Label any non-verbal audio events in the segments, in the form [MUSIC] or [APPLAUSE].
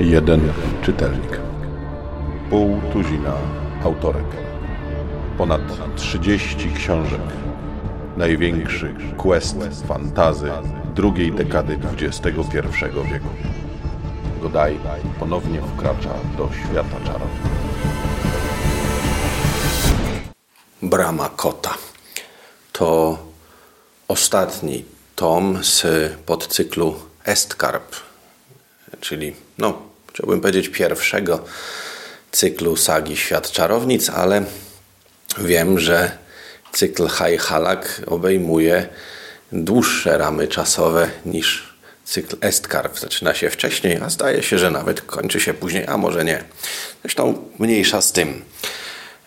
Jeden czytelnik. Pół tuzina autorek. Ponad 30 książek. Największy quest fantazy drugiej dekady XXI wieku. Godaj ponownie wkracza do świata czarów. Brama Kota. To ostatni tom z podcyklu Estkarp, czyli, no, chciałbym powiedzieć pierwszego cyklu sagi Świat Czarownic, ale wiem, że cykl High Halak obejmuje dłuższe ramy czasowe niż cykl Estkarp. Zaczyna się wcześniej, a zdaje się, że nawet kończy się później, a może nie. Zresztą mniejsza z tym.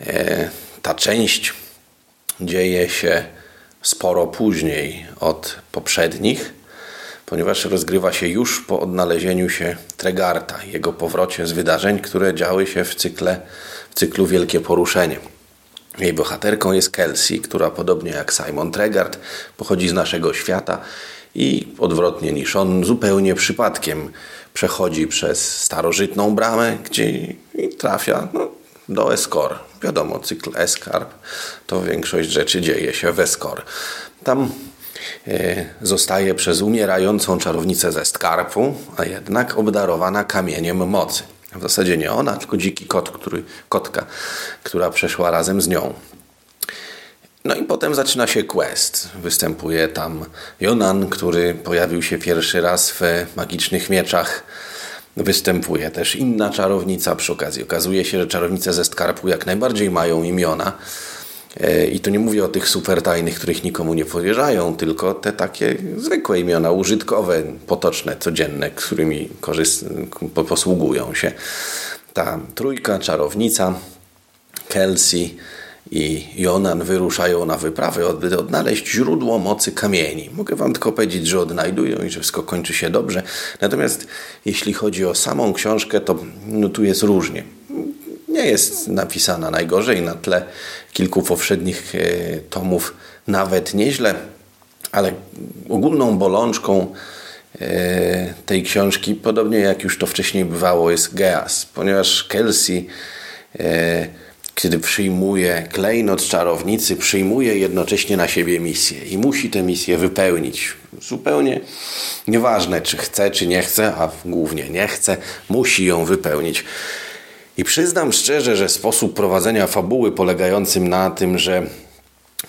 E, ta część dzieje się sporo później od poprzednich, ponieważ rozgrywa się już po odnalezieniu się Tregarta, jego powrocie z wydarzeń, które działy się w, cykle, w cyklu Wielkie Poruszenie. Jej bohaterką jest Kelsey, która podobnie jak Simon Tregart pochodzi z naszego świata i odwrotnie niż on, zupełnie przypadkiem przechodzi przez starożytną bramę, gdzie trafia no, do Eskor. Wiadomo, cykl Eskarp to większość rzeczy dzieje się w Eskor. Tam e, zostaje przez umierającą czarownicę ze Skarpu, a jednak obdarowana kamieniem mocy. W zasadzie nie ona, tylko dziki kot, który, kotka, która przeszła razem z nią. No i potem zaczyna się quest. Występuje tam Jonan, który pojawił się pierwszy raz w magicznych mieczach. Występuje też inna czarownica przy okazji. Okazuje się, że czarownice ze Skarpu jak najbardziej mają imiona. E, I tu nie mówię o tych super tajnych, których nikomu nie powierzają, tylko te takie zwykłe imiona, użytkowe, potoczne, codzienne, którymi posługują się. Ta trójka, czarownica, Kelsey i Jonan wyruszają na wyprawę, by odnaleźć źródło mocy kamieni. Mogę Wam tylko powiedzieć, że odnajdują i że wszystko kończy się dobrze. Natomiast jeśli chodzi o samą książkę, to no, tu jest różnie nie jest napisana najgorzej na tle kilku poprzednich e, tomów, nawet nieźle, ale ogólną bolączką e, tej książki, podobnie jak już to wcześniej bywało, jest Geas, ponieważ Kelsey, e, kiedy przyjmuje klejnot czarownicy, przyjmuje jednocześnie na siebie misję i musi tę misję wypełnić. Zupełnie nieważne, czy chce, czy nie chce, a głównie nie chce, musi ją wypełnić. I przyznam szczerze, że sposób prowadzenia fabuły polegającym na tym, że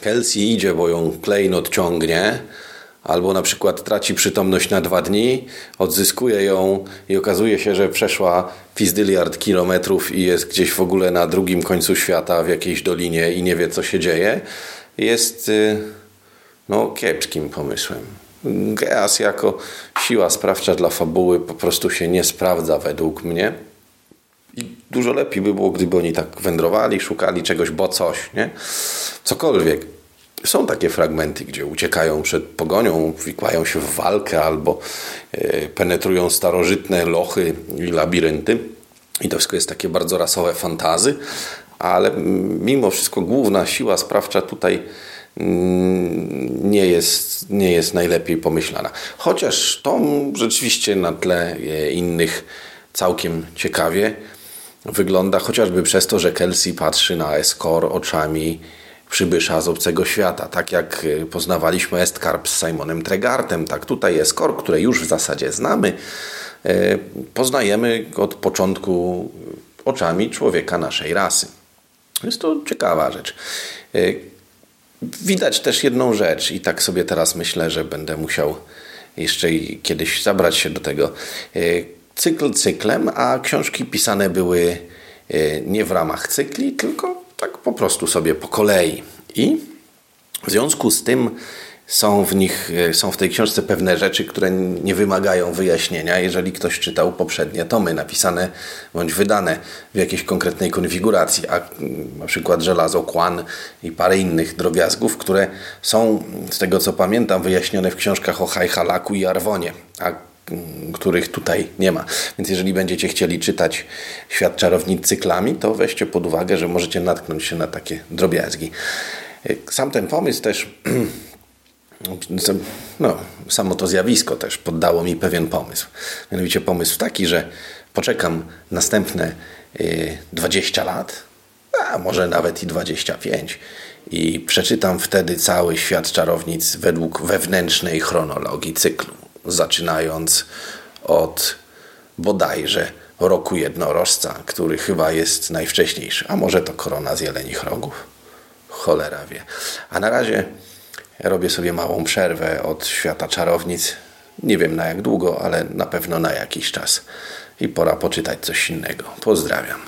Kelsey idzie, bo ją klejnot ciągnie, albo na przykład traci przytomność na dwa dni, odzyskuje ją i okazuje się, że przeszła pizdyliard kilometrów i jest gdzieś w ogóle na drugim końcu świata, w jakiejś dolinie i nie wie, co się dzieje, jest y, no, kiepskim pomysłem. Geas jako siła sprawcza dla fabuły po prostu się nie sprawdza według mnie. I dużo lepiej by było, gdyby oni tak wędrowali, szukali czegoś, bo coś, nie? Cokolwiek. Są takie fragmenty, gdzie uciekają przed pogonią, wikłają się w walkę albo e, penetrują starożytne lochy i labirynty. I to wszystko jest takie bardzo rasowe fantazy, ale mimo wszystko główna siła sprawcza tutaj mm, nie jest, nie jest najlepiej pomyślana. Chociaż to rzeczywiście na tle e, innych całkiem ciekawie wygląda chociażby przez to, że Kelsey patrzy na Escor oczami przybysza z obcego świata. Tak jak y, poznawaliśmy Estkarp z Simonem Tregartem, tak tutaj Escor, które już w zasadzie znamy, y, poznajemy od początku oczami człowieka naszej rasy. Jest to ciekawa rzecz. Y, widać też jedną rzecz i tak sobie teraz myślę, że będę musiał jeszcze kiedyś zabrać się do tego cykl cyklem, a książki pisane były e, nie w ramach cykli, tylko tak po prostu sobie po kolei. I w związku z tym są w nich, e, są w tej książce pewne rzeczy, które nie wymagają wyjaśnienia, jeżeli ktoś czytał poprzednie tomy napisane bądź wydane w jakiejś konkretnej konfiguracji, a na przykład żelazo Kwan i parę innych drobiazgów, które są, z tego co pamiętam, wyjaśnione w książkach o Hajhalaku i Arwonie, a których tutaj nie ma. Więc jeżeli będziecie chcieli czytać Świat Czarownic cyklami, to weźcie pod uwagę, że możecie natknąć się na takie drobiazgi. Sam ten pomysł też [CLEARS THROAT] no, samo to zjawisko też poddało mi pewien pomysł. Mianowicie pomysł taki, że poczekam następne 20 y, lat, a może nawet i 25 i przeczytam wtedy cały świat czarownic według wewnętrznej chronologii cyklu, zaczynając od bodajże roku jednorożca, który chyba jest najwcześniejszy, a może to korona z jelenich rogów. Cholera wie. A na razie robię sobie małą przerwę od świata czarownic. Nie wiem na jak długo, ale na pewno na jakiś czas. I pora poczytać coś innego. Pozdrawiam.